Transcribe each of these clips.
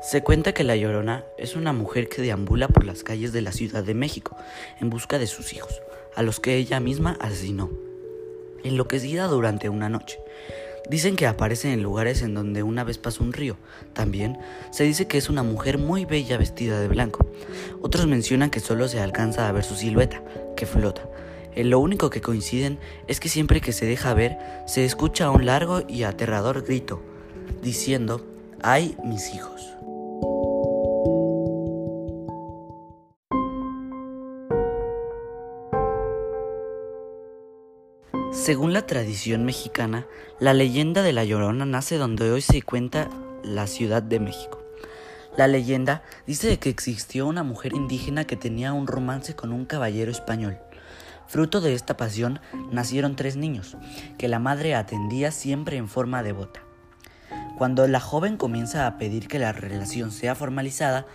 Se cuenta que La Llorona es una mujer que deambula por las calles de la Ciudad de México en busca de sus hijos, a los que ella misma asesinó, enloquecida durante una noche. Dicen que aparece en lugares en donde una vez pasó un río. También se dice que es una mujer muy bella vestida de blanco. Otros mencionan que solo se alcanza a ver su silueta, que flota. En lo único que coinciden es que siempre que se deja ver, se escucha un largo y aterrador grito, diciendo, ¡ay mis hijos! Según la tradición mexicana, la leyenda de La Llorona nace donde hoy se cuenta la Ciudad de México. La leyenda dice que existió una mujer indígena que tenía un romance con un caballero español. Fruto de esta pasión nacieron tres niños, que la madre atendía siempre en forma devota. Cuando la joven comienza a pedir que la relación sea formalizada,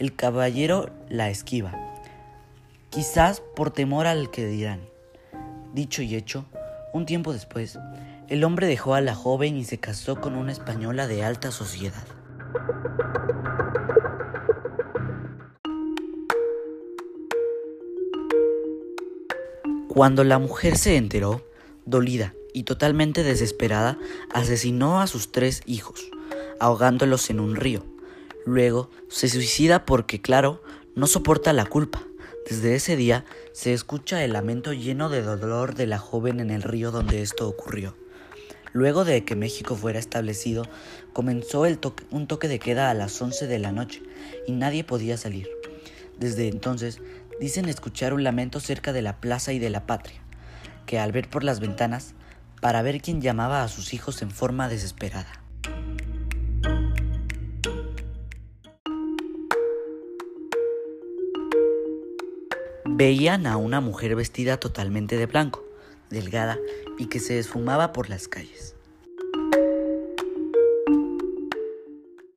el caballero la esquiva, quizás por temor al que dirán. Dicho y hecho, un tiempo después, el hombre dejó a la joven y se casó con una española de alta sociedad. Cuando la mujer se enteró, dolida y totalmente desesperada, asesinó a sus tres hijos, ahogándolos en un río. Luego se suicida porque, claro, no soporta la culpa. Desde ese día se escucha el lamento lleno de dolor de la joven en el río donde esto ocurrió. Luego de que México fuera establecido, comenzó el un toque de queda a las 11 de la noche y nadie podía salir. Desde entonces dicen escuchar un lamento cerca de la plaza y de la patria, que al ver por las ventanas, para ver quién llamaba a sus hijos en forma desesperada. Veían a una mujer vestida totalmente de blanco, delgada y que se esfumaba por las calles.